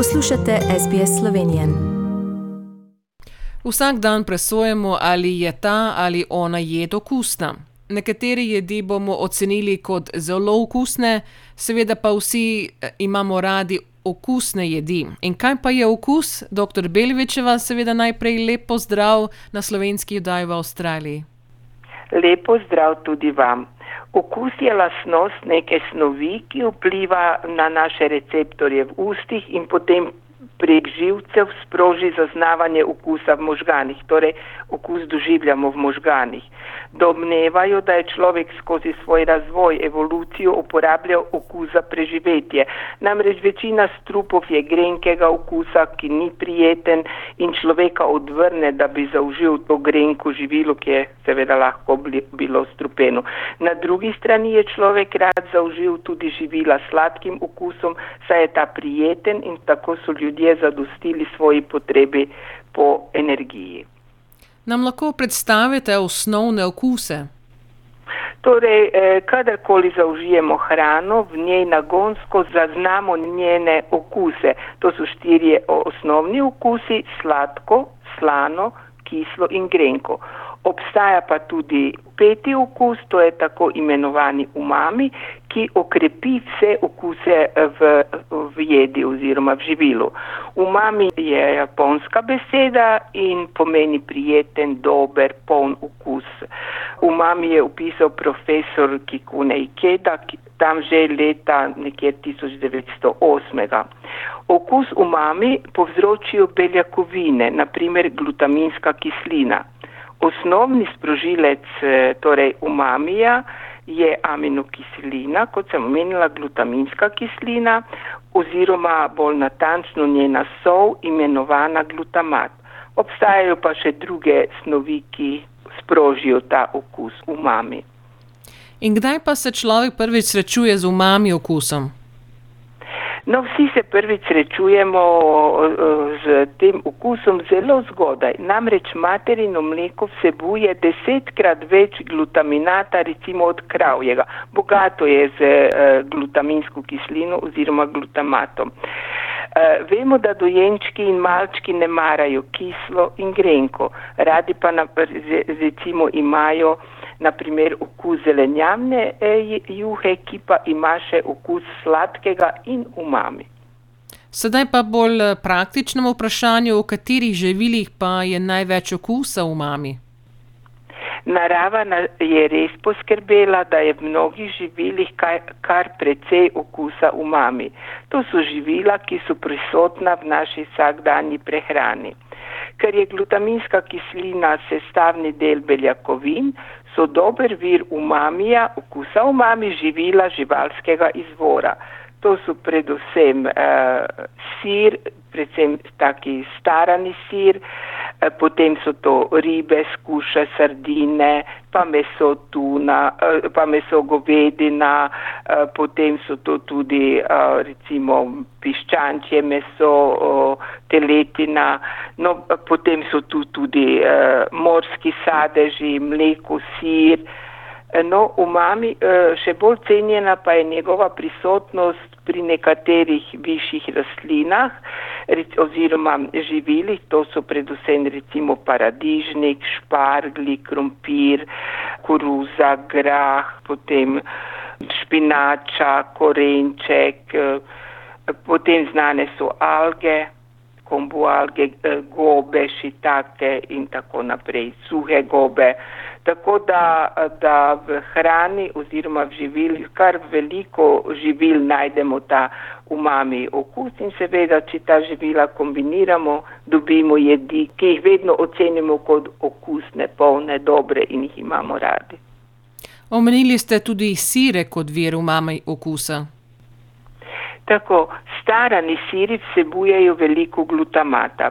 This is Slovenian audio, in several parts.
Poslušate SBS Slovenije. Vsak dan presojemo, ali je ta ali ona jed okusna. Nekatere jedi bomo ocenili kot zelo okusne, seveda pa vsi eh, imamo radi okusne jedi. In kaj pa je okus? Dr. Belvičeva, seveda najprej lepo zdrav na slovenski oddaji v Avstraliji. Lepo zdrav tudi vam. Okus je lasnost neke snovi, ki vpliva na naše receptorje v ustih in potem prek živcev sproži zaznavanje okusa v možganih, torej okus doživljamo v možganih. Domnevajo, da je človek skozi svoj razvoj, evolucijo uporabljal okus za preživetje. Namreč večina strupov je grenkega okusa, ki ni prijeten in človeka odvrne, da bi zaužil to grenko živilo, ki je seveda lahko bilo strupeno. Na drugi strani je človek rad zaužil tudi živila s sladkim okusom, saj je ta prijeten in tako so ljudje zadostili svoji potrebi po energiji. Nam lahko predstavite osnovne okuse? Torej, eh, kadarkoli zaužijemo hrano, v njej nagonsko zaznamo njene okuse. To so štirje osnovni okusi: sladko, slano, kislo in grenko. Obstaja pa tudi peti okus, to je tako imenovani umami, ki okrepi vse okuse v, v jedi oziroma v živilu. Umami je japonska beseda in pomeni prijeten, dober, poln okus. Umami je upisal profesor Kikune Ikeda, tam že leta nekje 1908. Okus umami povzročijo beljakovine, naprimer glutaminska kislina. Osnovni sprožilec eh, torej umamija je aminokislina, kot sem omenila, glutaminska kislina oziroma bolj natančno njena sol imenovana glutamat. Obstajajo pa še druge snovi, ki sprožijo ta okus umami. In kdaj pa se človek prvič srečuje z umami okusom? No, vsi se prvič srečujemo z tem okusom zelo zgodaj. Namreč materino mleko vsebuje desetkrat več glutaminata, recimo od kravjega. Bogato je z uh, glutaminsko kislino oziroma glutamatom. Uh, vemo, da dojenčki in malčki ne marajo kislo in grenko, radi pa na, recimo imajo naprimer okus zelenjavne juhe, ki pa ima še okus sladkega in umami. Sedaj pa bolj eh, praktičnemu vprašanju, v katerih živilih pa je največ okusa umami. Narava je res poskrbela, da je v mnogih živilih kar, kar precej okusa umami. To so živila, ki so prisotna v naši vsakdanji prehrani. Ker je glutaminska kislina sestavni del beljakovin, so dober vir umamija, okusa umami živila živalskega izvora. To so predvsem uh, sir, predvsem taki starani sir, uh, potem so to ribe, skuše, sardine, pa meso tuna, uh, pa meso govedina, uh, potem so to tudi uh, recimo piščančje meso, uh, teletina, no, potem so tu tudi uh, morski sadeži, mleko, sir. No, v mami še bolj cenjena pa je njegova prisotnost pri nekaterih višjih rastlinah oziroma živilih, to so predvsem recimo paradižnik, špargli, krompir, koruza, grah, potem špinača, korenček, potem znane so alge, kombu alge, gobe, šitake in tako naprej, suhe gobe. Tako da, da v hrani oziroma v živilih kar veliko živil najdemo ta umami okus in seveda, če ta živila kombiniramo, dobimo jedi, ki jih vedno ocenimo kot okusne, polne, dobre in jih imamo radi. Omenili ste tudi sire kot vir umami okusa. Tako, starani siri vsebujejo veliko glutamata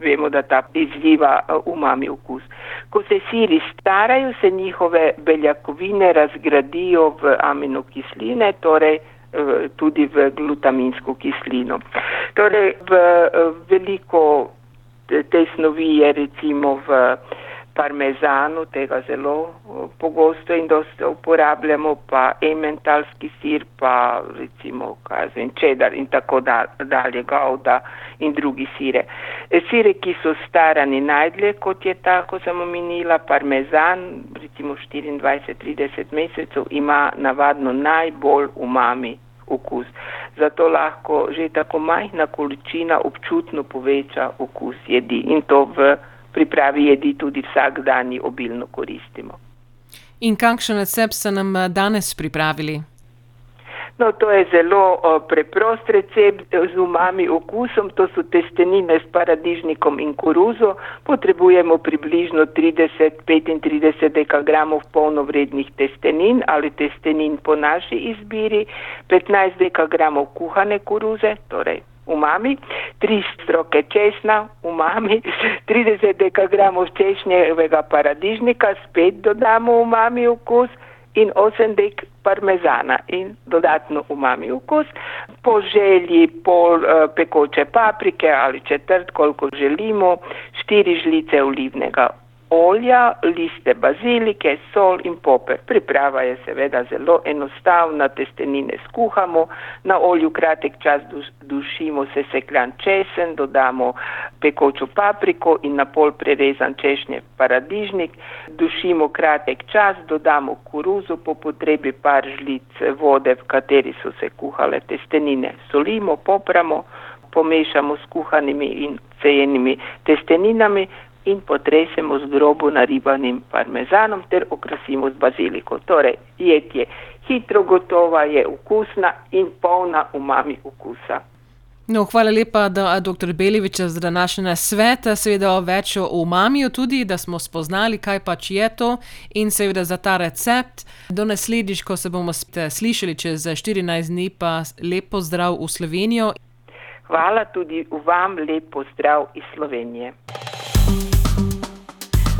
vemo, da ta izziva uh, umami okus. Ko se siri starajo, se njihove beljakovine razgradijo v aminokisline, torej uh, tudi v glutaminsko kislino. Torej, v uh, veliko te snovi je recimo v parmezanu, tega zelo pogosto in dosta uporabljamo, pa ementalski sir, pa recimo kazen čedar in tako dalje, gauda in drugi sire. E, sire, ki so starani najdlje, kot je ta, ko sem omenila, parmezan, recimo 24-30 mesecev, ima navadno najbolj umami okus. Zato lahko že tako majhna količina občutno poveča okus jedi in to v pripravi jedi tudi vsak dan obilno koristimo. In kakšen recept ste nam eh, danes pripravili? No, to je zelo o, preprost recept z umami okusom, to so testenine s paradižnikom in koruzo. Potrebujemo približno 30-35 dekagramov polnovrednih testenin ali testenin po naši izbiri, 15 dekagramov kuhane koruze, torej umami, 3 stroke česna, umami, 30 dekagramov češnjevega paradižnika, spet dodamo umami okus in 8 dek parmezana in dodatno umami okus. Po želji pol uh, pekoče paprike ali četrt, koliko želimo, 4 žlice olivnega olja, liste bazilike, sol in poper. Priprava je seveda zelo enostavna, testenine skuhamo, na olju kratek čas dušimo sesekljan česen, dodamo pekočo papriko in na pol prerezan češnjev paradižnik, dušimo kratek čas, dodamo koruzo, po potrebi par žlic vode, v kateri so se kuhale testenine, solimo, popramo, pomešamo s kuhanimi in cejenimi testeninami, in potresemo z grobo naribanim parmezanom ter okrasimo z baziliko. Torej, jed je hitro gotova, je okusna in polna umami okusa. No, hvala lepa, da, dr. Belevič, za današnji svet. Seveda več o umamiju tudi, da smo spoznali, kaj pač je to in seveda za ta recept. Do naslednjič, ko se bomo slišali čez 14 dni, pa lepo zdrav v Slovenijo. Hvala tudi vam, lepo zdrav iz Slovenije.